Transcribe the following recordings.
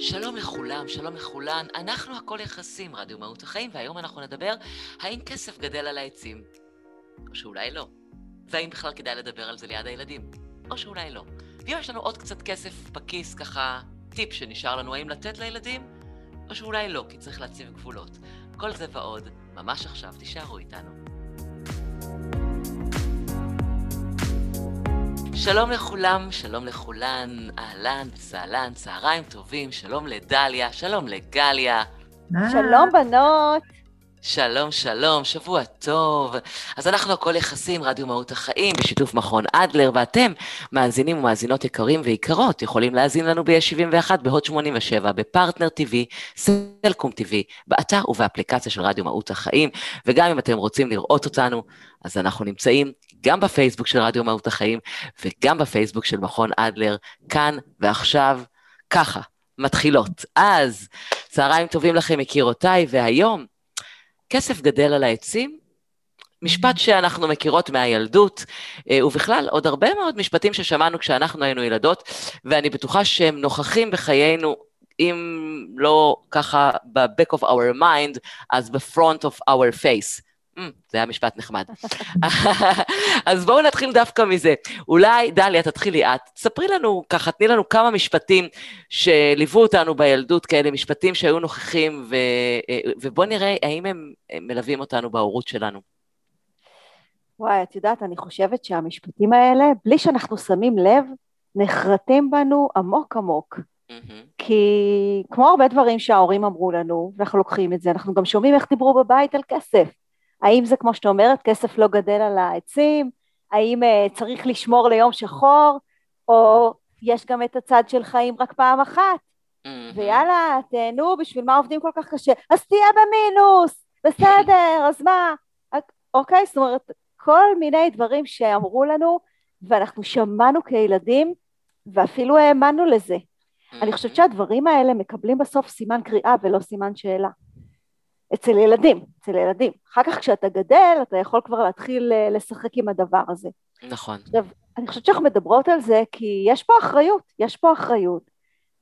שלום לכולם, שלום לכולן, אנחנו הכל יחסים, רדיו מהות החיים, והיום אנחנו נדבר האם כסף גדל על העצים, או שאולי לא, והאם בכלל כדאי לדבר על זה ליד הילדים, או שאולי לא. ואם יש לנו עוד קצת כסף בכיס, ככה טיפ שנשאר לנו, האם לתת לילדים, או שאולי לא, כי צריך להציב גבולות. כל זה ועוד, ממש עכשיו, תישארו איתנו. שלום לכולם, שלום לכולן, אהלן וסהלן, צהריים טובים, שלום לדליה, שלום לגליה. שלום בנות. שלום, שלום, שבוע טוב. אז אנחנו הכל יחסים, רדיו מהות החיים, בשיתוף מכון אדלר, ואתם, מאזינים ומאזינות יקרים ויקרות, יכולים להאזין לנו ב-71, בהוט 87, בפרטנר TV, סלקום TV, באתר ובאפליקציה של רדיו מהות החיים, וגם אם אתם רוצים לראות אותנו, אז אנחנו נמצאים גם בפייסבוק של רדיו מהות החיים, וגם בפייסבוק של מכון אדלר, כאן ועכשיו, ככה, מתחילות. אז, צהריים טובים לכם, יקירותיי, והיום, כסף גדל על העצים, משפט שאנחנו מכירות מהילדות, אה, ובכלל עוד הרבה מאוד משפטים ששמענו כשאנחנו היינו ילדות, ואני בטוחה שהם נוכחים בחיינו, אם לא ככה ב-back of our mind, אז ב-front of our face. Mm, זה היה משפט נחמד. אז בואו נתחיל דווקא מזה. אולי, דליה, תתחילי את. ספרי לנו, ככה, תני לנו כמה משפטים שליוו אותנו בילדות, כאלה משפטים שהיו נוכחים, ו... ובואו נראה האם הם, הם מלווים אותנו בהורות שלנו. וואי, את יודעת, אני חושבת שהמשפטים האלה, בלי שאנחנו שמים לב, נחרטים בנו עמוק עמוק. Mm-hmm. כי כמו הרבה דברים שההורים אמרו לנו, ואנחנו לוקחים את זה, אנחנו גם שומעים איך דיברו בבית על כסף. האם זה כמו שאת אומרת, כסף לא גדל על העצים? האם uh, צריך לשמור ליום שחור? או יש גם את הצד של חיים רק פעם אחת? Mm-hmm. ויאללה, תהנו, בשביל מה עובדים כל כך קשה? אז תהיה במינוס, בסדר, אז מה? אוקיי, זאת אומרת, כל מיני דברים שאמרו לנו, ואנחנו שמענו כילדים, ואפילו האמנו לזה. Mm-hmm. אני חושבת שהדברים האלה מקבלים בסוף סימן קריאה ולא סימן שאלה. אצל ילדים, אצל ילדים. אחר כך כשאתה גדל, אתה יכול כבר להתחיל אה, לשחק עם הדבר הזה. נכון. עכשיו, אני חושבת שאנחנו מדברות על זה כי יש פה אחריות, יש פה אחריות.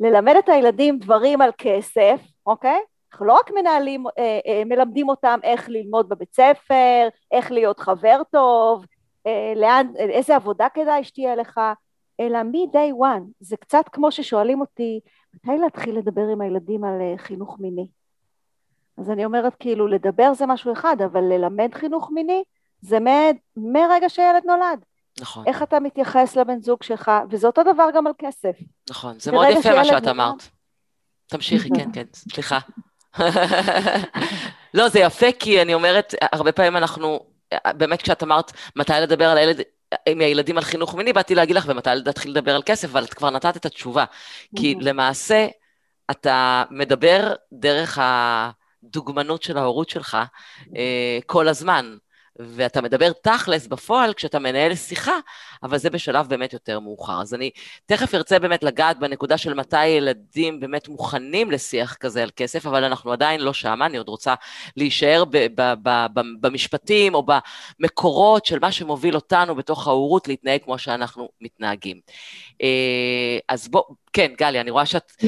ללמד את הילדים דברים על כסף, אוקיי? אנחנו לא רק מנהלים, אה, אה, מלמדים אותם איך ללמוד בבית ספר, איך להיות חבר טוב, אה, לאן, איזה עבודה כדאי שתהיה לך, אלא מ-day one. זה קצת כמו ששואלים אותי, מתי להתחיל לדבר עם הילדים על אה, חינוך מיני? אז אני אומרת, כאילו, לדבר זה משהו אחד, אבל ללמד חינוך מיני זה מ- מרגע שילד נולד. נכון. איך אתה מתייחס לבן זוג שלך, וזה אותו דבר גם על כסף. נכון, זה מאוד יפה מה שאת אמרת. תמשיכי, כן, כן, סליחה. לא, זה יפה, כי אני אומרת, הרבה פעמים אנחנו, באמת כשאת אמרת מתי לדבר על הילד, עם הילדים על חינוך מיני, באתי להגיד לך, ומתי להתחיל לדבר על כסף, אבל את כבר נתת את התשובה. כי למעשה, אתה מדבר דרך ה... הדוגמנות של ההורות שלך אה, כל הזמן. ואתה מדבר תכלס בפועל כשאתה מנהל שיחה, אבל זה בשלב באמת יותר מאוחר. אז אני תכף ארצה באמת לגעת בנקודה של מתי ילדים באמת מוכנים לשיח כזה על כסף, אבל אנחנו עדיין לא שם, אני עוד רוצה להישאר ב- ב- ב- במשפטים או במקורות של מה שמוביל אותנו בתוך ההורות להתנהג כמו שאנחנו מתנהגים. אה, אז בוא, כן, גלי, אני רואה שאת...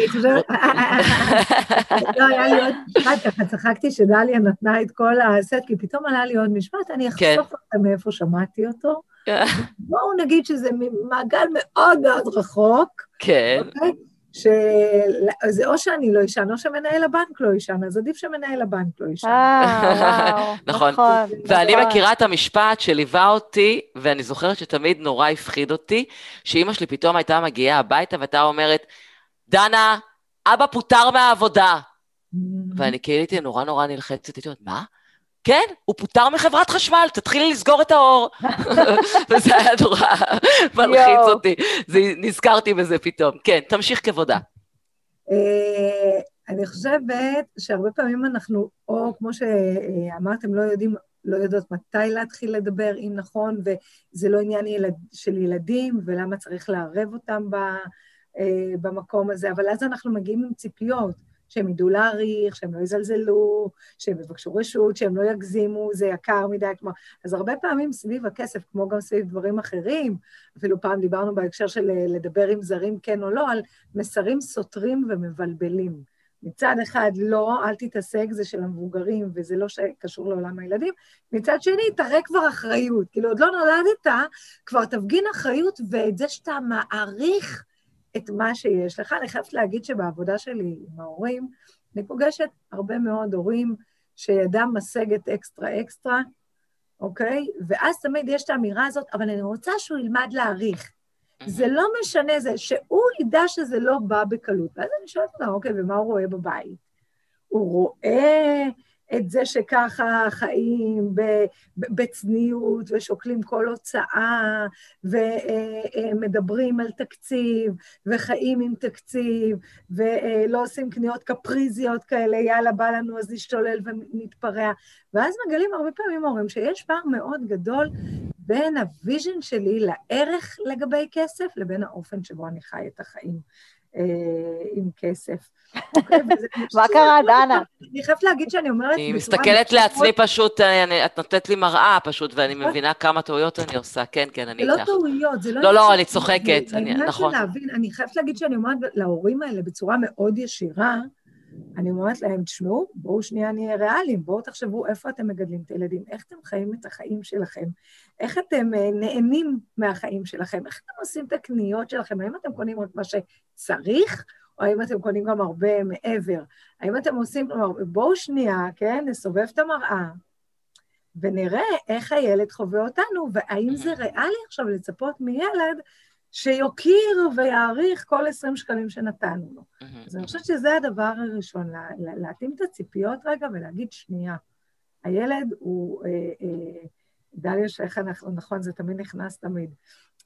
לא, היה לי עוד משפט, ככה צחקתי שדליה נתנה את כל הסט, כי פתאום עלה לי עוד משפט, אני כן. לכם מאיפה שמעתי אותו. בואו נגיד שזה מעגל מאוד מאוד רחוק. כן. אוקיי? שזה או שאני לא אשן, או שמנהל הבנק לא ישן, אז עדיף שמנהל הבנק לא ישן. אה, נכון. נכון. ואני נכון. מכירה את המשפט שליווה אותי, ואני זוכרת שתמיד נורא הפחיד אותי, שאימא שלי פתאום הייתה מגיעה הביתה והייתה אומרת, דנה, אבא פוטר מהעבודה. Mm-hmm. ואני כאילו הייתי נורא נורא נלחצת, הייתי אומרת, מה? כן, הוא פוטר מחברת חשמל, תתחילי לסגור את האור. וזה היה נורא מלחיץ אותי, נזכרתי בזה פתאום. כן, תמשיך כבודה. אה, אני חושבת שהרבה פעמים אנחנו, או כמו שאמרתם, לא יודעים, לא יודעות מתי להתחיל לדבר, אם נכון, וזה לא עניין ילד, של ילדים, ולמה צריך לערב אותם ב, אה, במקום הזה, אבל אז אנחנו מגיעים עם ציפיות. שהם ידעו להעריך, שהם לא יזלזלו, שהם יבקשו רשות, שהם לא יגזימו, זה יקר מדי, כמו... אז הרבה פעמים סביב הכסף, כמו גם סביב דברים אחרים, אפילו פעם דיברנו בהקשר של אה, לדבר עם זרים כן או לא, על מסרים סותרים ומבלבלים. מצד אחד, לא, אל תתעסק, זה של המבוגרים וזה לא קשור לעולם הילדים, מצד שני, תראה כבר אחריות. כאילו, עוד לא נולדת, כבר תפגין אחריות, ואת זה שאתה מעריך את מה שיש לך. אני חייבת להגיד שבעבודה שלי עם ההורים, אני פוגשת הרבה מאוד הורים שידם משגת אקסטרה אקסטרה, אוקיי? ואז תמיד יש את האמירה הזאת, אבל אני רוצה שהוא ילמד להעריך. זה לא משנה, זה שהוא ידע שזה לא בא בקלות. ואז אני שואלת אותה, אוקיי, ומה הוא רואה בבית? הוא רואה את זה שככה חיים בצניעות ושוקלים כל הוצאה ומדברים על תקציב וחיים עם תקציב ולא עושים קניות קפריזיות כאלה, יאללה, בא לנו אז נשתולל ונתפרע. ואז מגלים הרבה פעמים הורים שיש פער מאוד גדול בין ה vision שלי לערך לגבי כסף לבין האופן שבו אני חי את החיים עם כסף. אוקיי, מה קרה, דנה? אני חייבת להגיד שאני אומרת... אני מסתכלת לעצמי פשוט, את נותנת לי מראה פשוט, ואני מבינה כמה טעויות אני עושה. כן, כן, אני איתך. זה לא טעויות, זה לא... לא, לא, אני צוחקת, נכון. אני חייבת להגיד שאני אומרת להורים האלה בצורה מאוד ישירה, אני אומרת להם, תשמעו, בואו שנייה נהיה ריאליים, בואו תחשבו איפה אתם מגדלים את הילדים, איך אתם חיים את החיים שלכם, איך אתם אה, נהנים מהחיים שלכם, איך אתם עושים את הקניות שלכם, האם אתם קונים רק מה שצריך, או האם אתם קונים גם הרבה מעבר? האם אתם עושים, כלומר, בואו שנייה, כן, נסובב את המראה, ונראה איך הילד חווה אותנו, והאם זה ריאלי עכשיו לצפות מילד שיוקיר ויעריך כל 20 שקלים שנתנו לו. אז אני חושבת שזה הדבר הראשון, להתאים את הציפיות רגע ולהגיד, שנייה, הילד הוא, אה, אה, דליוש, איך אנחנו, נכון, זה תמיד נכנס תמיד,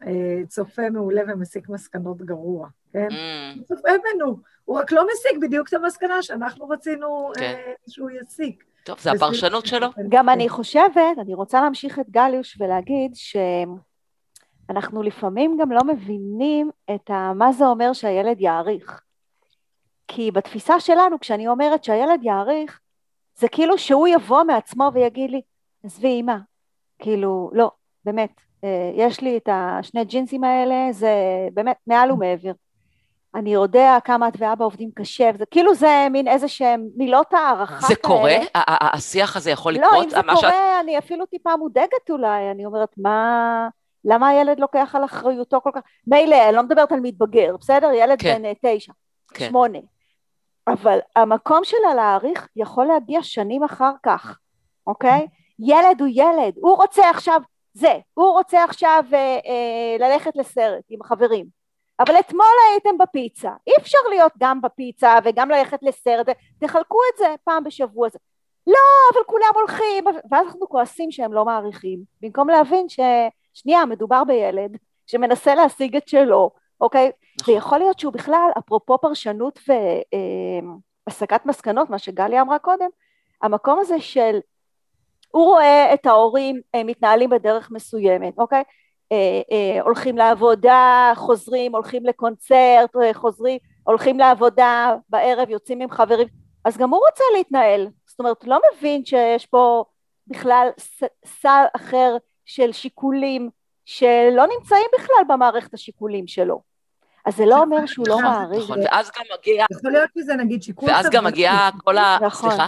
אה, צופה מעולה ומסיק מסקנות גרוע, כן? הוא צופה בנו, הוא רק לא מסיק בדיוק את המסקנה שאנחנו רצינו כן. שהוא יסיק. טוב, זה הפרשנות שלו. גם אני חושבת, אני רוצה להמשיך את גליוש ולהגיד ש... אנחנו לפעמים גם לא מבינים את ה, מה זה אומר שהילד יעריך. כי בתפיסה שלנו, כשאני אומרת שהילד יעריך, זה כאילו שהוא יבוא מעצמו ויגיד לי, עזבי אימא, כאילו, לא, באמת, אה, יש לי את השני ג'ינסים האלה, זה באמת מעל ומעבר. אני יודע כמה את ואבא עובדים קשה, וזה כאילו זה מין איזה שהם מילות הערכה זה קורה? השיח הזה יכול לקרות? לא, אם זה קורה, שאת... אני אפילו טיפה מודאגת אולי, אני אומרת, מה... למה הילד לוקח על אחריותו כל כך? מילא, אני לא מדברת על מתבגר, בסדר? ילד כן. בן אה, תשע, כן. שמונה. אבל המקום שלה להעריך יכול להגיע שנים אחר כך, אוקיי? ילד הוא ילד, הוא רוצה עכשיו זה, הוא רוצה עכשיו אה, אה, ללכת לסרט עם החברים. אבל אתמול הייתם בפיצה, אי אפשר להיות גם בפיצה וגם ללכת לסרט, תחלקו את זה פעם בשבוע. לא, אבל כולם הולכים, ואז אנחנו כועסים שהם לא מעריכים, במקום להבין ש... שנייה, מדובר בילד שמנסה להשיג את שלו, אוקיי? נכון. ויכול להיות שהוא בכלל, אפרופו פרשנות והסקת אה, מסקנות, מה שגלי אמרה קודם, המקום הזה של, הוא רואה את ההורים אה, מתנהלים בדרך מסוימת, אוקיי? אה, הולכים לעבודה, חוזרים, הולכים לקונצרט, חוזרים, הולכים לעבודה, בערב יוצאים עם חברים, אז גם הוא רוצה להתנהל, זאת אומרת, לא מבין שיש פה בכלל סל אחר של שיקולים שלא נמצאים בכלל במערכת השיקולים שלו. אז זה לא אומר שהוא לא מעריך. נכון, ואז גם מגיע... יכול להיות שזה נגיד שיקול... ואז גם מגיע כל ה... נכון. סליחה?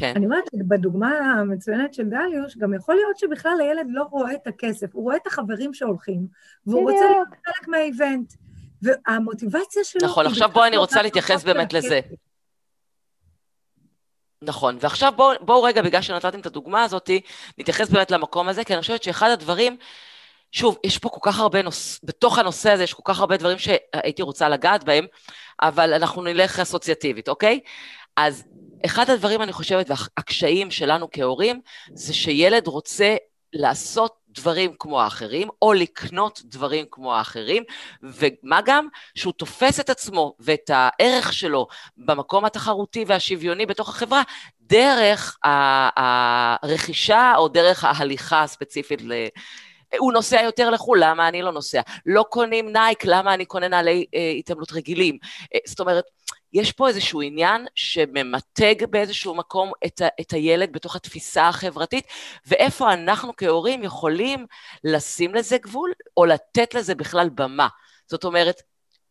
כן. אני אומרת שבדוגמה המצוינת של דליוש, גם יכול להיות שבכלל הילד לא רואה את הכסף, הוא רואה את החברים שהולכים, והוא רוצה להיות חלק מהאיבנט. והמוטיבציה שלו... נכון, עכשיו בואי אני רוצה להתייחס באמת לזה. נכון, ועכשיו בואו בוא רגע, בגלל שנתתם את הדוגמה הזאת, נתייחס באמת למקום הזה, כי אני חושבת שאחד הדברים, שוב, יש פה כל כך הרבה נושא, בתוך הנושא הזה יש כל כך הרבה דברים שהייתי רוצה לגעת בהם, אבל אנחנו נלך אסוציאטיבית, אוקיי? אז אחד הדברים, אני חושבת, והקשיים שלנו כהורים, זה שילד רוצה לעשות דברים כמו האחרים, או לקנות דברים כמו האחרים, ומה גם? שהוא תופס את עצמו ואת הערך שלו במקום התחרותי והשוויוני בתוך החברה, דרך הרכישה או דרך ההליכה הספציפית ל... הוא נוסע יותר לחו"ל, למה אני לא נוסע? לא קונים נייק, למה אני קונה נעלי אה, התעמלות רגילים? אה, זאת אומרת, יש פה איזשהו עניין שממתג באיזשהו מקום את, ה, את הילד בתוך התפיסה החברתית, ואיפה אנחנו כהורים יכולים לשים לזה גבול, או לתת לזה בכלל במה. זאת אומרת,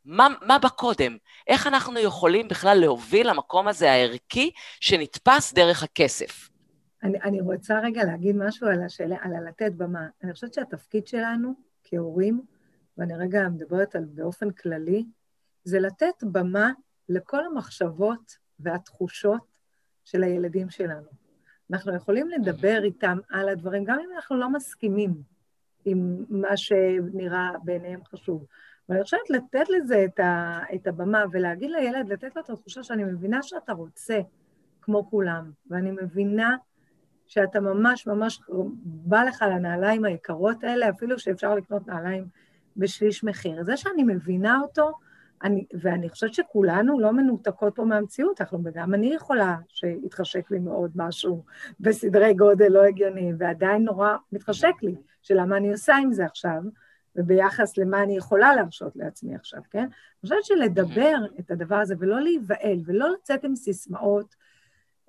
מה, מה בקודם? איך אנחנו יכולים בכלל להוביל למקום הזה הערכי שנתפס דרך הכסף? אני, אני רוצה רגע להגיד משהו על השאלה, על הלתת במה. אני חושבת שהתפקיד שלנו כהורים, ואני רגע מדברת על באופן כללי, זה לתת במה לכל המחשבות והתחושות של הילדים שלנו. אנחנו יכולים לדבר איתם על הדברים, גם אם אנחנו לא מסכימים עם מה שנראה בעיניהם חשוב. אבל אני חושבת לתת לזה את, ה, את הבמה ולהגיד לילד, לתת לו את התחושה שאני מבינה שאתה רוצה כמו כולם, ואני מבינה שאתה ממש ממש בא לך לנעליים היקרות האלה, אפילו שאפשר לקנות נעליים בשליש מחיר. זה שאני מבינה אותו, אני, ואני חושבת שכולנו לא מנותקות פה מהמציאות, אנחנו, וגם אני יכולה שיתחשק לי מאוד משהו בסדרי גודל לא הגיוני, ועדיין נורא מתחשק לי, שלמה אני עושה עם זה עכשיו, וביחס למה אני יכולה להרשות לעצמי עכשיו, כן? אני חושבת שלדבר את הדבר הזה ולא להיבהל ולא לצאת עם סיסמאות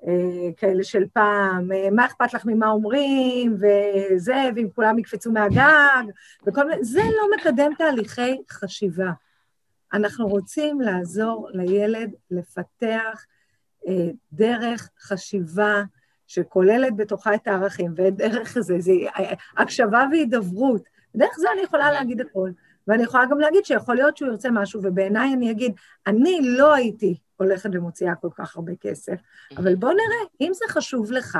אה, כאלה של פעם, אה, מה אכפת לך ממה אומרים, וזה, ואם כולם יקפצו מהגג, וכל מיני, זה לא מקדם תהליכי חשיבה. אנחנו רוצים לעזור לילד לפתח אה, דרך חשיבה שכוללת בתוכה את הערכים, ודרך זה, זה הקשבה והידברות. דרך זה אני יכולה להגיד הכל. ואני יכולה גם להגיד שיכול להיות שהוא ירצה משהו, ובעיניי אני אגיד, אני לא הייתי הולכת ומוציאה כל כך הרבה כסף, אבל בוא נראה, אם זה חשוב לך,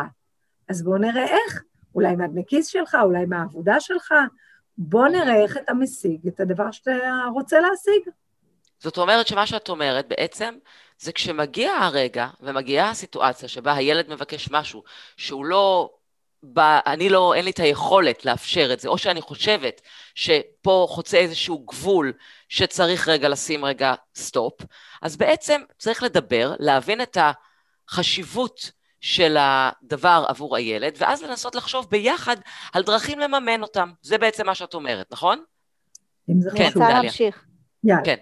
אז בוא נראה איך. אולי מהדמי שלך, אולי מהעבודה שלך, בוא נראה איך אתה משיג את הדבר שאתה רוצה להשיג. זאת אומרת שמה שאת אומרת בעצם, זה כשמגיע הרגע ומגיעה הסיטואציה שבה הילד מבקש משהו שהוא לא ב, אני לא, אין לי את היכולת לאפשר את זה, או שאני חושבת שפה חוצה איזשהו גבול שצריך רגע לשים רגע סטופ, אז בעצם צריך לדבר, להבין את החשיבות של הדבר עבור הילד, ואז לנסות לחשוב ביחד על דרכים לממן אותם. זה בעצם מה שאת אומרת, נכון? אם זה כן, חשוב. אני רוצה להמשיך. יאללה. כן.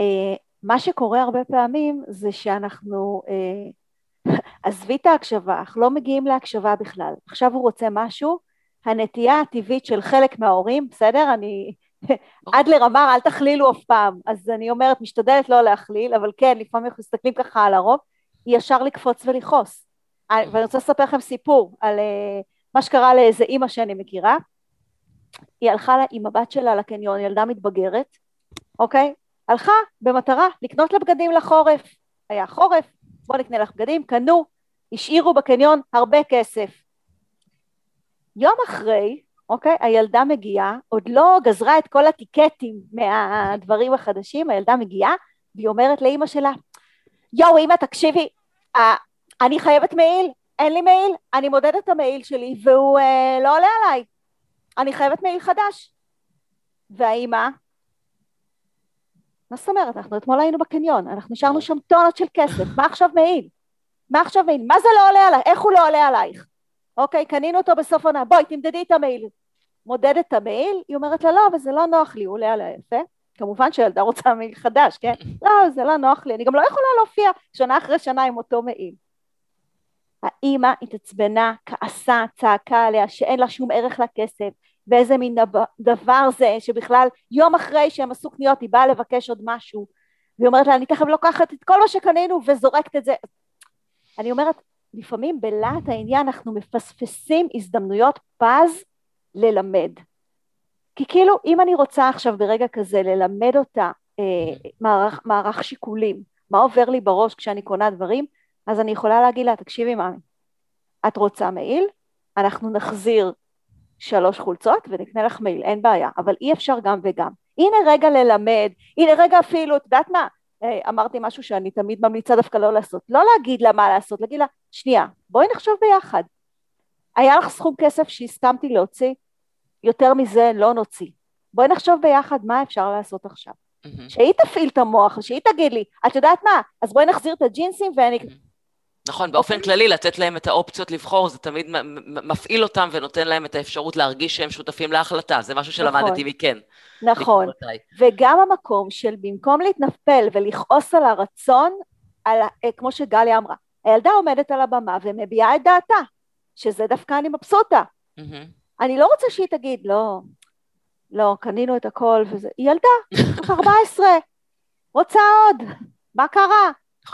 Uh, מה שקורה הרבה פעמים זה שאנחנו uh, עזבי את ההקשבה, אנחנו לא מגיעים להקשבה בכלל. עכשיו הוא רוצה משהו, הנטייה הטבעית של חלק מההורים, בסדר? אני... אדלר אמר אל תכלילו אף פעם, אז אני אומרת, משתדלת לא להכליל, אבל כן, לפעמים אנחנו מסתכלים ככה על הרוב, היא ישר לקפוץ ולכעוס. ואני רוצה לספר לכם סיפור על מה שקרה לאיזה אימא שאני מכירה. היא הלכה עם הבת שלה לקניון, ילדה מתבגרת, אוקיי? הלכה במטרה לקנות לה בגדים לחורף. היה חורף, בוא נקנה לך בגדים, קנו, השאירו בקניון הרבה כסף. יום אחרי, אוקיי, הילדה מגיעה, עוד לא גזרה את כל הטיקטים מהדברים החדשים, הילדה מגיעה, והיא אומרת לאימא שלה, יואו אימא תקשיבי, אה, אני חייבת מעיל, אין לי מעיל, אני מודדת את המעיל שלי והוא אה, לא עולה עליי, אני חייבת מעיל חדש. והאימא מה זאת אומרת? אנחנו אתמול היינו בקניון, אנחנו נשארנו שם טונות של כסף, מה עכשיו מעיל? מה עכשיו מעיל? מה זה לא עולה עליי? איך הוא לא עולה עלייך? אוקיי, קנינו אותו בסוף עונה, בואי תמדדי את המעיל. מודדת את המעיל, היא אומרת לה לא, אבל זה לא נוח לי, הוא עולה עליי יפה. כמובן שילדה רוצה מעיל חדש, כן? לא, זה לא נוח לי, אני גם לא יכולה להופיע שנה אחרי שנה עם אותו מעיל. האימא התעצבנה, כעסה, צעקה עליה שאין לה שום ערך לכסף, ואיזה מין דבר זה שבכלל יום אחרי שהם עשו קניות היא באה לבקש עוד משהו והיא אומרת לה אני תכף לוקחת את כל מה שקנינו וזורקת את זה. אני אומרת לפעמים בלהט העניין אנחנו מפספסים הזדמנויות פז ללמד. כי כאילו אם אני רוצה עכשיו ברגע כזה ללמד אותה אה, מערך, מערך שיקולים מה עובר לי בראש כשאני קונה דברים אז אני יכולה להגיד לה תקשיבי מאמי את רוצה מעיל? אנחנו נחזיר שלוש חולצות ונקנה לך מייל, אין בעיה, אבל אי אפשר גם וגם. הנה רגע ללמד, הנה רגע אפילו, את יודעת מה, אה, אמרתי משהו שאני תמיד ממליצה דווקא לא לעשות, לא להגיד לה מה לעשות, להגיד לה, שנייה, בואי נחשוב ביחד. היה לך סכום כסף שהסכמתי להוציא, יותר מזה לא נוציא. בואי נחשוב ביחד מה אפשר לעשות עכשיו. Mm-hmm. שהיא תפעיל את המוח, שהיא תגיד לי, את יודעת מה, אז בואי נחזיר את הג'ינסים ואני... Mm-hmm. נכון, באופן אוקיי. כללי לתת להם את האופציות לבחור, זה תמיד מפעיל אותם ונותן להם את האפשרות להרגיש שהם שותפים להחלטה, זה משהו שלמדתי נכון, מכן. נכון, וגם המקום של במקום להתנפל ולכעוס על הרצון, על, אה, כמו שגליה אמרה, הילדה עומדת על הבמה ומביעה את דעתה, שזה דווקא אני מבסוטה. Mm-hmm. אני לא רוצה שהיא תגיד, לא, לא, קנינו את הכל וזה, היא ילדה, 14, רוצה עוד, מה קרה?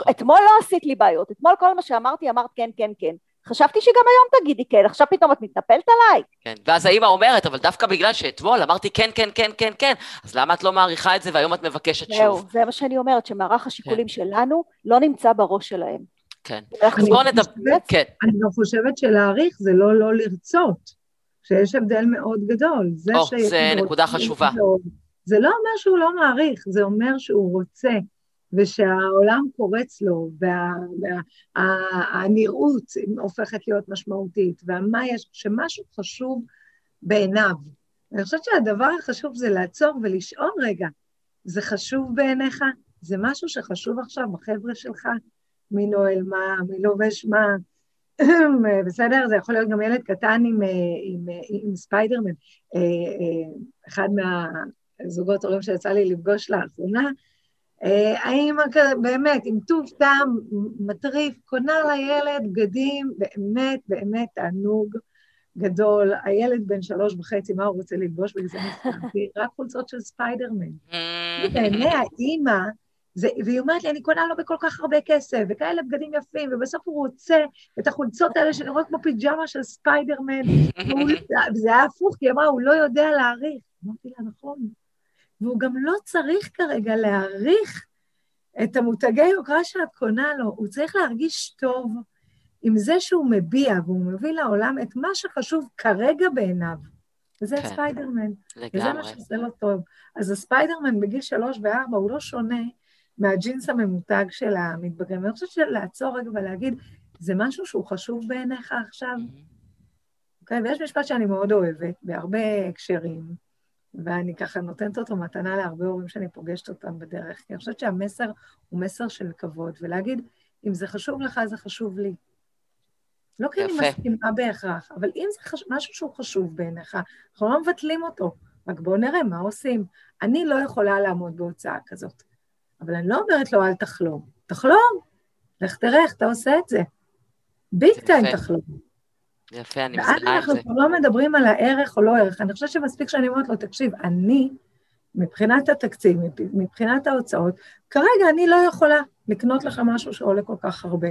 אתמול לא עשית לי בעיות, אתמול כל מה שאמרתי אמרת כן, כן, כן. חשבתי שגם היום תגידי כן, עכשיו פתאום את מתנפלת עליי. כן, ואז האמא אומרת, אבל דווקא בגלל שאתמול אמרתי כן, כן, כן, כן, כן, אז למה את לא מעריכה את זה והיום את מבקשת שוב? זהו, זה מה שאני אומרת, שמערך השיקולים כן. שלנו לא נמצא בראש שלהם. כן. אז בואו נדבר, כן. אני גם חושבת שלהעריך זה לא לא לרצות, שיש הבדל מאוד גדול. זה או, זה נקודה חשובה. זה לא אומר שהוא לא מעריך, זה אומר שהוא רוצה. ושהעולם קורץ לו, והנראות וה, הופכת להיות משמעותית, ומה יש, שמשהו חשוב בעיניו. אני חושבת שהדבר החשוב זה לעצור ולשאול רגע, זה חשוב בעיניך? זה משהו שחשוב עכשיו בחבר'ה שלך? מי נועל מה, מי לובש מה? בסדר? זה יכול להיות גם ילד קטן עם, עם, עם ספיידרמן. אה, אה, אחד מהזוגות הורים שיצא לי לפגוש לאחרונה, האמא באמת, עם טוב טעם מטריף, קונה לילד בגדים, באמת, באמת תענוג גדול. הילד בן שלוש וחצי, מה הוא רוצה ללבוש בגלל נזכרתי? רק חולצות של ספיידרמן. בעיני האימא, זה, והיא אומרת לי, אני קונה לו בכל כך הרבה כסף, וכאלה בגדים יפים, ובסוף הוא רוצה את החולצות האלה שנראות כמו פיג'מה של ספיידרמן, וזה היה הפוך, כי היא אמרה, הוא לא יודע להעריך. אמרתי לה, נכון. והוא גם לא צריך כרגע להעריך את המותגי יוקרה שאת קונה לו, הוא צריך להרגיש טוב עם זה שהוא מביע והוא מביא לעולם את מה שחשוב כרגע בעיניו. וזה כן. ספיידרמן. לגמרי. וזה מה שעושה לו טוב. אז הספיידרמן בגיל שלוש וארבע הוא לא שונה מהג'ינס הממותג של המתבגרים. ואני חושבת שלעצור רגע ולהגיד, זה משהו שהוא חשוב בעיניך עכשיו? Mm-hmm. אוקיי? ויש משפט שאני מאוד אוהבת, בהרבה הקשרים, ואני ככה נותנת אותו מתנה להרבה הורים שאני פוגשת אותם בדרך, כי אני חושבת שהמסר הוא מסר של כבוד, ולהגיד, אם זה חשוב לך, זה חשוב לי. לא כי אני מסכימה בהכרח, אבל אם זה חש... משהו שהוא חשוב בעיניך, אנחנו לא מבטלים אותו, רק בואו נראה מה עושים. אני לא יכולה לעמוד בהוצאה כזאת, אבל אני לא אומרת לו, אל תחלום. תחלום, לך תראה איך אתה עושה את זה. ביג טיים תחלום. יפה, אני מזהה את זה. ואז אנחנו לא מדברים על הערך או לא ערך, אני חושבת שמספיק שאני אומרת לו, תקשיב, אני, מבחינת התקציב, מבחינת ההוצאות, כרגע אני לא יכולה לקנות לך משהו שעולה כל כך הרבה.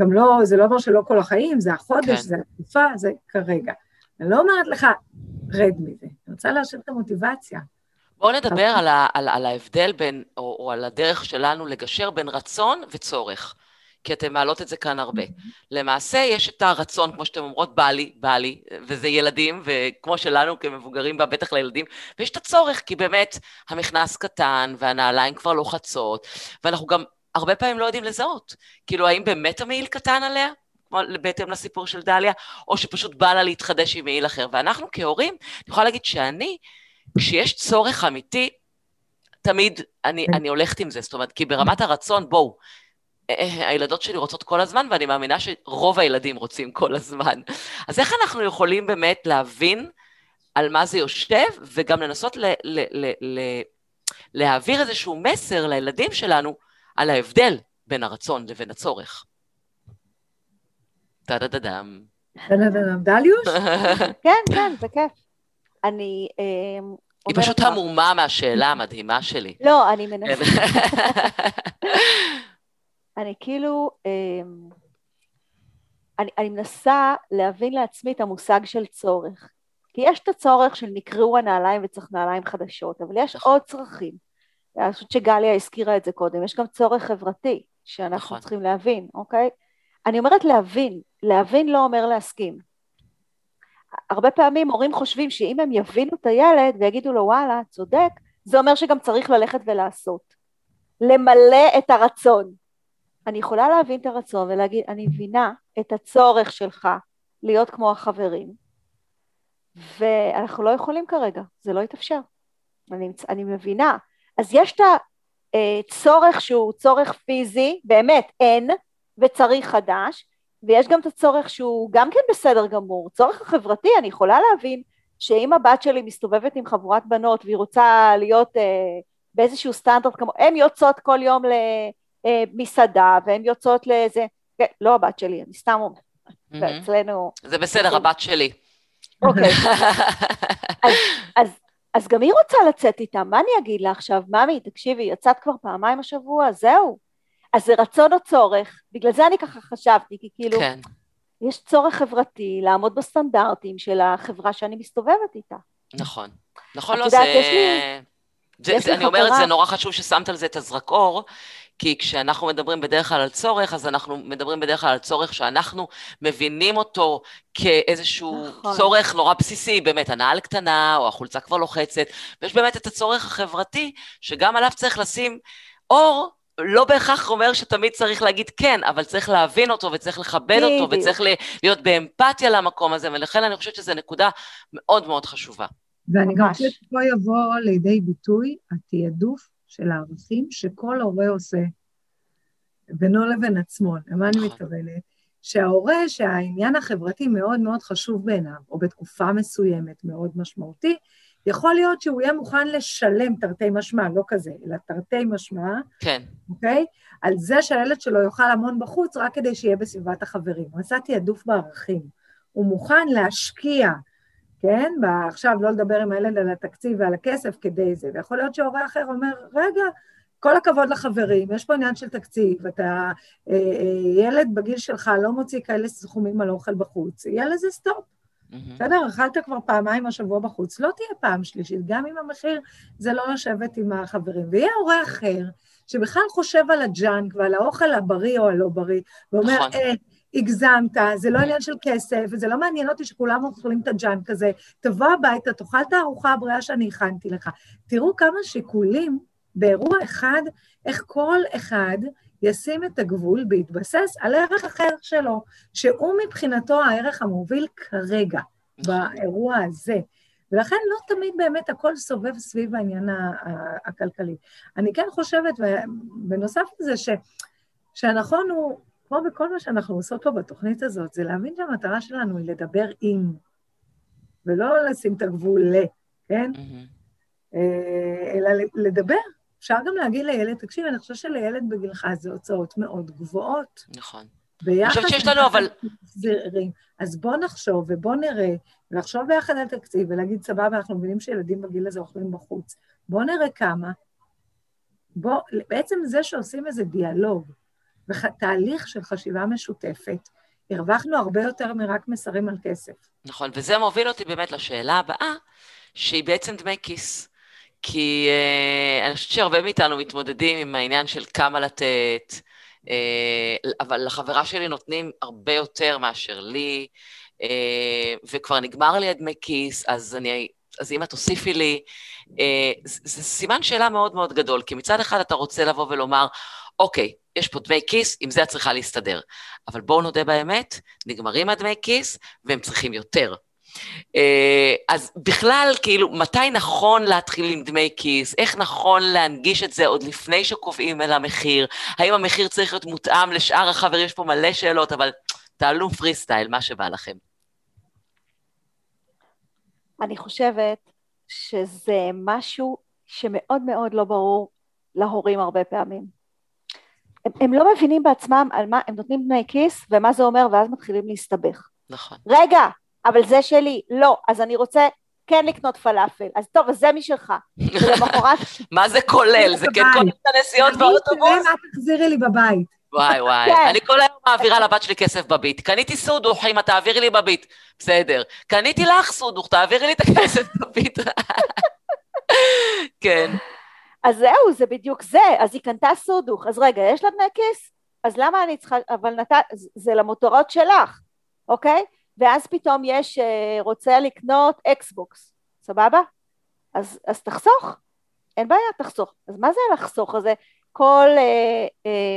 גם לא, זה לא אומר שלא כל החיים, זה החודש, כן. זה התקופה, זה כרגע. אני לא אומרת לך, רד מזה. אני רוצה להשאיר את המוטיבציה. בואו נדבר על, ה, על, על ההבדל בין, או, או על הדרך שלנו לגשר בין רצון וצורך. כי אתן מעלות את זה כאן הרבה. למעשה, יש את הרצון, כמו שאתן אומרות, בא לי, בא לי, וזה ילדים, וכמו שלנו כמבוגרים, בטח לילדים, ויש את הצורך, כי באמת המכנס קטן, והנעליים כבר לוחצות, ואנחנו גם הרבה פעמים לא יודעים לזהות. כאילו, האם באמת המעיל קטן עליה? בהתאם לסיפור של דליה, או שפשוט בא לה להתחדש עם מעיל אחר. ואנחנו כהורים, אני יכולה להגיד שאני, כשיש צורך אמיתי, תמיד אני, אני הולכת עם זה, זאת אומרת, כי ברמת הרצון, בואו, הילדות שלי רוצות כל הזמן, ואני מאמינה שרוב הילדים רוצים כל הזמן. אז איך אנחנו יכולים באמת להבין על מה זה יושב, וגם לנסות ל- ל- ל- ל- להעביר איזשהו מסר לילדים שלנו על ההבדל בין הרצון לבין הצורך. טה-דה-דה-דם. טה-דה-דה-דם. דליוש? כן, כן, זה כיף. אני אה, היא פשוט המומה מהשאלה המדהימה שלי. לא, אני מנסה. אני כאילו, אמ, אני, אני מנסה להבין לעצמי את המושג של צורך. כי יש את הצורך של נקראו הנעליים וצריך נעליים חדשות, אבל יש נכון. עוד צרכים. אני חושבת שגליה הזכירה את זה קודם, יש גם צורך חברתי שאנחנו נכון. צריכים להבין, אוקיי? אני אומרת להבין, להבין לא אומר להסכים. הרבה פעמים הורים חושבים שאם הם יבינו את הילד ויגידו לו וואלה, צודק, זה אומר שגם צריך ללכת ולעשות. למלא את הרצון. אני יכולה להבין את הרצון ולהגיד, אני מבינה את הצורך שלך להיות כמו החברים, ואנחנו לא יכולים כרגע, זה לא יתאפשר. אני, אני מבינה. אז יש את הצורך שהוא צורך פיזי, באמת אין, וצריך חדש, ויש גם את הצורך שהוא גם כן בסדר גמור, צורך החברתי, אני יכולה להבין שאם הבת שלי מסתובבת עם חבורת בנות והיא רוצה להיות אה, באיזשהו סטנדרט כמו, הן יוצאות כל יום למסעדה והן יוצאות לאיזה, כן, לא הבת שלי, אני סתם אומרת, ואצלנו... זה בסדר, הבת שלי. אוקיי. אז, אז, אז גם היא רוצה לצאת איתה, מה אני אגיד לה עכשיו? ממי, תקשיבי, יצאת כבר פעמיים השבוע, זהו. אז זה רצון או צורך, בגלל זה אני ככה חשבתי, כי כאילו, כן. יש צורך חברתי לעמוד בסטנדרטים של החברה שאני מסתובבת איתה. נכון. נכון, לא, זה... יש לי... זה, זה, אני אומרת, זה נורא חשוב ששמת על זה את הזרקור, כי כשאנחנו מדברים בדרך כלל על צורך, אז אנחנו מדברים בדרך כלל על צורך שאנחנו מבינים אותו כאיזשהו נכון. צורך נורא בסיסי, באמת, הנעל קטנה, או החולצה כבר לוחצת, ויש באמת את הצורך החברתי, שגם עליו צריך לשים אור לא בהכרח אומר שתמיד צריך להגיד כן, אבל צריך להבין אותו וצריך לכבד אותו וצריך להיות באמפתיה למקום הזה, ולכן אני חושבת שזו נקודה מאוד מאוד חשובה. ואני גם חושבת שפה יבוא לידי ביטוי התעדוף של הערכים שכל הורה עושה בינו לבין עצמו. למה אני נכון. מתכוונת? שההורה, שהעניין החברתי מאוד מאוד חשוב בעיניו, או בתקופה מסוימת מאוד משמעותי, יכול להיות שהוא יהיה מוכן לשלם תרתי משמע, לא כזה, אלא תרתי משמע, כן. אוקיי? על זה שהילד שלו יאכל המון בחוץ רק כדי שיהיה בסביבת החברים. הוא עשה תעדוף בערכים. הוא מוכן להשקיע, כן? עכשיו לא לדבר עם הילד על התקציב ועל הכסף כדי זה, ויכול להיות שהורה אחר אומר, רגע, כל הכבוד לחברים, יש פה עניין של תקציב, אתה אה, אה, ילד בגיל שלך לא מוציא כאלה סכומים על אוכל בחוץ, יהיה לזה סטופ. בסדר? אכלת כבר פעמיים השבוע בחוץ, לא תהיה פעם שלישית, גם אם המחיר זה לא לשבת עם החברים. ויהיה הורה אחר, שבכלל חושב על הג'אנק ועל האוכל הבריא או הלא בריא, ואומר, נכון. אה, הגזמת, זה לא עניין של כסף, וזה לא מעניין אותי שכולם אוכלים את הג'אנק הזה, תבוא הביתה, תאכל את הארוחה הבריאה שאני הכנתי לך. תראו כמה שיקולים באירוע אחד, איך כל אחד ישים את הגבול בהתבסס על ערך אחר שלו, שהוא מבחינתו הערך המוביל כרגע, באירוע הזה. ולכן לא תמיד באמת הכל סובב סביב העניין הכלכלי. אני כן חושבת, בנוסף לזה, ש, שהנכון הוא, כמו בכל מה שאנחנו עושות פה בתוכנית הזאת, זה להבין שהמטרה שלנו היא לדבר עם, ולא לשים את הגבול ל, כן? Mm-hmm. אלא לדבר, אפשר גם להגיד לילד, תקשיב, אני חושבת שלילד בגילך זה הוצאות מאוד גבוהות. נכון. ביחד... אני חושבת שיש לנו, אבל... אז בוא נחשוב ובוא נראה, ולחשוב ביחד על תקציב ולהגיד, סבבה, אנחנו מבינים שילדים בגיל הזה אוכלים בחוץ. בוא נראה כמה. בוא, בעצם זה שעושים איזה דיאלוג ותהליך של חשיבה משותפת, הרווחנו הרבה יותר מרק מסרים על כסף. נכון, וזה מוביל אותי באמת לשאלה הבאה, שהיא בעצם דמי כיס. כי uh, אני חושבת שהרבה מאיתנו מתמודדים עם העניין של כמה לתת, uh, אבל לחברה שלי נותנים הרבה יותר מאשר לי, uh, וכבר נגמר לי הדמי כיס, אז, אני, אז אם את תוסיפי לי, זה, זה סימן שאלה מאוד מאוד גדול, כי מצד אחד אתה רוצה לבוא ולומר, אוקיי, יש פה דמי כיס, עם זה את צריכה להסתדר. אבל בואו נודה באמת, נגמרים הדמי כיס, והם צריכים יותר. אה, אז בכלל, כאילו, מתי נכון להתחיל עם דמי כיס? איך נכון להנגיש את זה עוד לפני שקובעים על המחיר? האם המחיר צריך להיות מותאם לשאר החברים? יש פה מלא שאלות, אבל תעלו פרי סטייל, מה שבא לכם. אני חושבת שזה משהו שמאוד מאוד לא ברור להורים הרבה פעמים. הם, הם לא מבינים בעצמם על מה, הם נותנים דמי כיס ומה זה אומר, ואז מתחילים להסתבך. נכון. רגע, אבל זה שלי, לא, אז אני רוצה כן לקנות פלאפל, אז טוב, אז זה משלך. ולמחרת... מה זה כולל? זה כן כל את הנסיעות באוטובוס? אני אשלם, את תחזירי לי בבית. וואי וואי, כן. אני כל היום מעבירה לבת שלי כסף בביט. קניתי סודוך, אמא, תעבירי לי בביט. בסדר. קניתי לך סודוך, תעבירי לי את הכסף בביט. כן. אז זהו, זה בדיוק זה. אז היא קנתה סודוך, אז רגע, יש לה דמי כיס? אז למה אני צריכה... אבל נת... זה למותרות שלך, אוקיי? ואז פתאום יש אה, רוצה לקנות אקסבוקס, סבבה? אז, אז תחסוך, אין בעיה, תחסוך. אז מה זה לחסוך הזה? כל, אה, אה,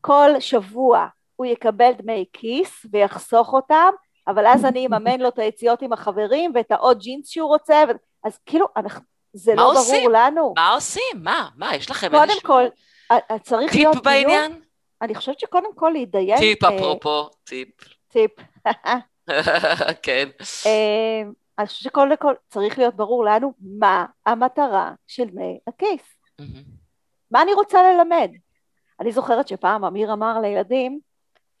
כל שבוע הוא יקבל דמי כיס ויחסוך אותם, אבל אז אני אממן לו את היציאות עם החברים ואת העוד ג'ינס שהוא רוצה, ו... אז כאילו, אנחנו, זה לא עושים? ברור לנו. מה עושים? מה? מה, יש לכם איזשהו... קודם כל, צריך להיות טיפ בעניין? אני חושבת שקודם כל להתדיין... טיפ אפרופו, טיפ. טיפ. כן. אני חושבת שקודם כל צריך להיות ברור לנו מה המטרה של דמי הכיס. מה אני רוצה ללמד? אני זוכרת שפעם אמיר אמר לילדים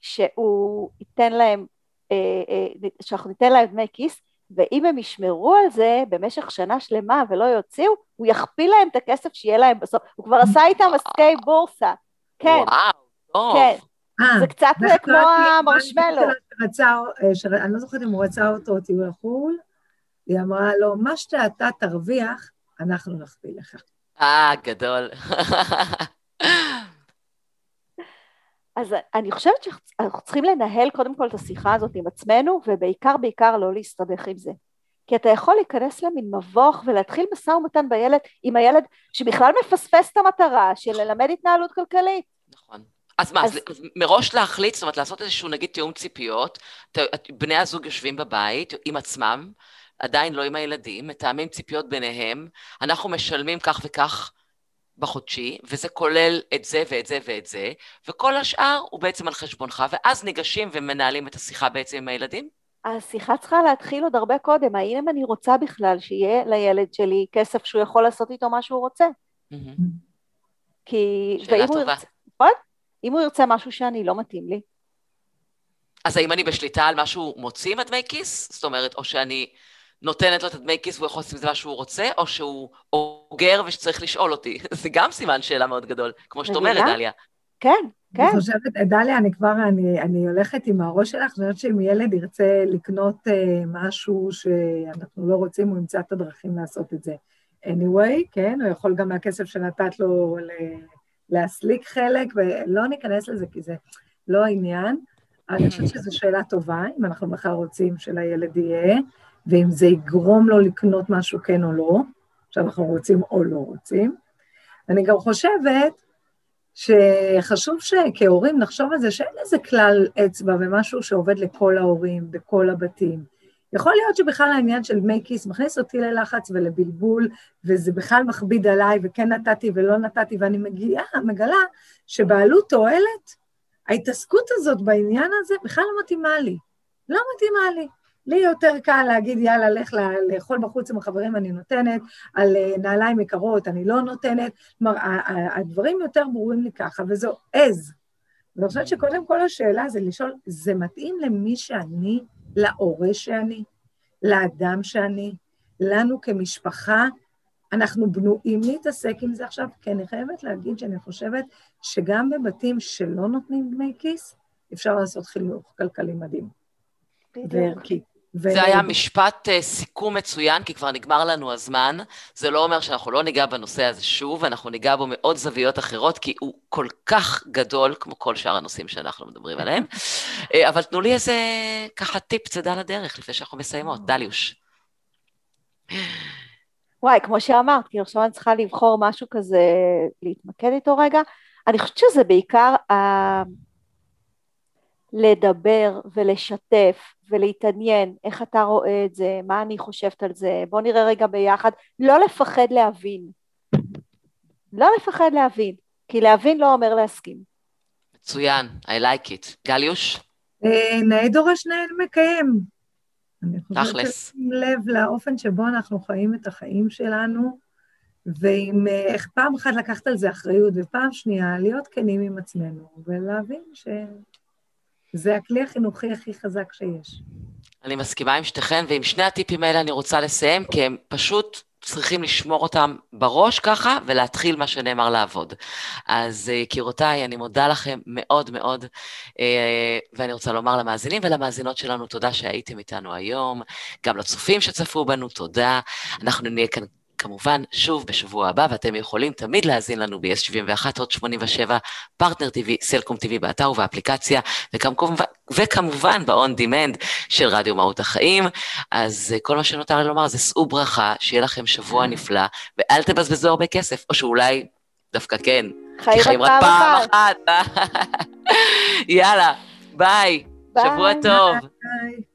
שהוא ייתן להם, אה, אה, שאנחנו ניתן להם דמי כיס, ואם הם ישמרו על זה במשך שנה שלמה ולא יוציאו, הוא יכפיל להם את הכסף שיהיה להם בסוף. הוא כבר עשה איתם עסקי בורסה. כן. וואו, טוב. כן. אה, זה קצת כמו המרשמלו. אני לא זוכרת אם הוא רצה אותו אותי בחו"ל, היא אמרה לו, מה שאתה תרוויח, אנחנו נכפיל לך. אה, גדול. אז אני חושבת שאנחנו צריכים לנהל קודם כל את השיחה הזאת עם עצמנו, ובעיקר בעיקר לא להסתבך עם זה. כי אתה יכול להיכנס למין מבוך ולהתחיל משא ומתן בילד, עם הילד שבכלל מפספס את המטרה של ללמד התנהלות כלכלית. נכון. אז מה, אז... אז מראש להחליט, זאת אומרת לעשות איזשהו נגיד תיאום ציפיות, בני הזוג יושבים בבית עם עצמם, עדיין לא עם הילדים, מתאמים ציפיות ביניהם, אנחנו משלמים כך וכך בחודשי, וזה כולל את זה ואת זה ואת זה, וכל השאר הוא בעצם על חשבונך, ואז ניגשים ומנהלים את השיחה בעצם עם הילדים? השיחה צריכה להתחיל עוד הרבה קודם, האם אני רוצה בכלל שיהיה לילד שלי כסף שהוא יכול לעשות איתו מה שהוא רוצה? כי... שאלה טובה. ירצה, נכון? אם הוא ירצה משהו שאני לא מתאים לי. אז האם אני בשליטה על מה שהוא מוציא עם הדמי כיס? זאת אומרת, או שאני נותנת לו את הדמי כיס והוא יכול לעשות עם זה מה שהוא רוצה, או שהוא אוגר ושצריך לשאול אותי. זה גם סימן שאלה מאוד גדול, כמו שאת אומרת, דליה. כן, כן. אני חושבת, דליה, אני כבר, אני, אני הולכת עם הראש שלך, אני חושבת שאם ילד ירצה לקנות uh, משהו שאנחנו לא רוצים, הוא ימצא את הדרכים לעשות את זה. anyway, כן, הוא יכול גם מהכסף שנתת לו להסליק חלק, ולא ניכנס לזה כי זה לא העניין. אני חושבת שזו שאלה טובה, אם אנחנו בכלל רוצים שלילד יהיה. ואם זה יגרום לו לקנות משהו כן או לא, שאנחנו רוצים או לא רוצים. אני גם חושבת שחשוב שכהורים נחשוב על זה שאין איזה כלל אצבע ומשהו שעובד לכל ההורים, בכל הבתים. יכול להיות שבכלל העניין של דמי כיס מכניס אותי ללחץ ולבלבול, וזה בכלל מכביד עליי, וכן נתתי ולא נתתי, ואני מגיעה, מגלה שבעלות תועלת, ההתעסקות הזאת בעניין הזה בכלל לא מתאימה לי. לא מתאימה לי. לי יותר קל להגיד, יאללה, לך לאכול בחוץ עם החברים, אני נותנת, על אה, נעליים יקרות, אני לא נותנת. כלומר, הדברים יותר ברורים לי ככה, וזו עז. ואני חושבת שקודם כל השאלה זה לשאול, זה מתאים למי שאני, להורה שאני, לאדם שאני, לנו כמשפחה? אנחנו בנויים להתעסק עם זה עכשיו, כי אני חייבת להגיד שאני חושבת שגם בבתים שלא נותנים דמי כיס, אפשר לעשות חינוך כלכלי מדהים. וערכי. ו... זה היה משפט uh, סיכום מצוין, כי כבר נגמר לנו הזמן. זה לא אומר שאנחנו לא ניגע בנושא הזה שוב, אנחנו ניגע בו מעוד זוויות אחרות, כי הוא כל כך גדול, כמו כל שאר הנושאים שאנחנו מדברים עליהם. uh, אבל תנו לי איזה ככה טיפ צידה לדרך, לפני שאנחנו מסיימות. דליוש. וואי, כמו שאמרת, כי עכשיו אני צריכה לבחור משהו כזה, להתמקד איתו רגע. אני חושבת שזה בעיקר uh, לדבר ולשתף ולהתעניין איך אתה רואה את זה, מה אני חושבת על זה, בוא נראה רגע ביחד, לא לפחד להבין. לא לפחד להבין, כי להבין לא אומר להסכים. מצוין, I like it. גליוש? אה, נאה דורש נאה מקיים. אני חושבת ששים לב לאופן שבו אנחנו חיים את החיים שלנו, ואם אה, איך פעם אחת לקחת על זה אחריות, ופעם שנייה להיות כנים עם עצמנו, ולהבין ש... זה הכלי החינוכי הכי חזק שיש. אני מסכימה עם שתיכן, ועם שני הטיפים האלה אני רוצה לסיים, כי הם פשוט צריכים לשמור אותם בראש ככה, ולהתחיל מה שנאמר לעבוד. אז אה, יקירותיי, אני מודה לכם מאוד מאוד, אה, ואני רוצה לומר למאזינים ולמאזינות שלנו תודה שהייתם איתנו היום, גם לצופים שצפו בנו, תודה. אנחנו נהיה כאן כמובן, שוב בשבוע הבא, ואתם יכולים תמיד להאזין לנו ב-S71 עוד 87, פרטנר TV, סלקום TV באתר ובאפליקציה, וכמובן, וכמובן ב-on demand של רדיו מהות החיים. אז אה, כל מה שנותר לי לומר זה שאו ברכה, שיהיה לכם שבוע נפלא, ואל תבזבזו הרבה כסף, או שאולי דווקא כן, חיים כי חיים רק פעם אחת. יאללה, ביי, ביי. שבוע טוב. ביי.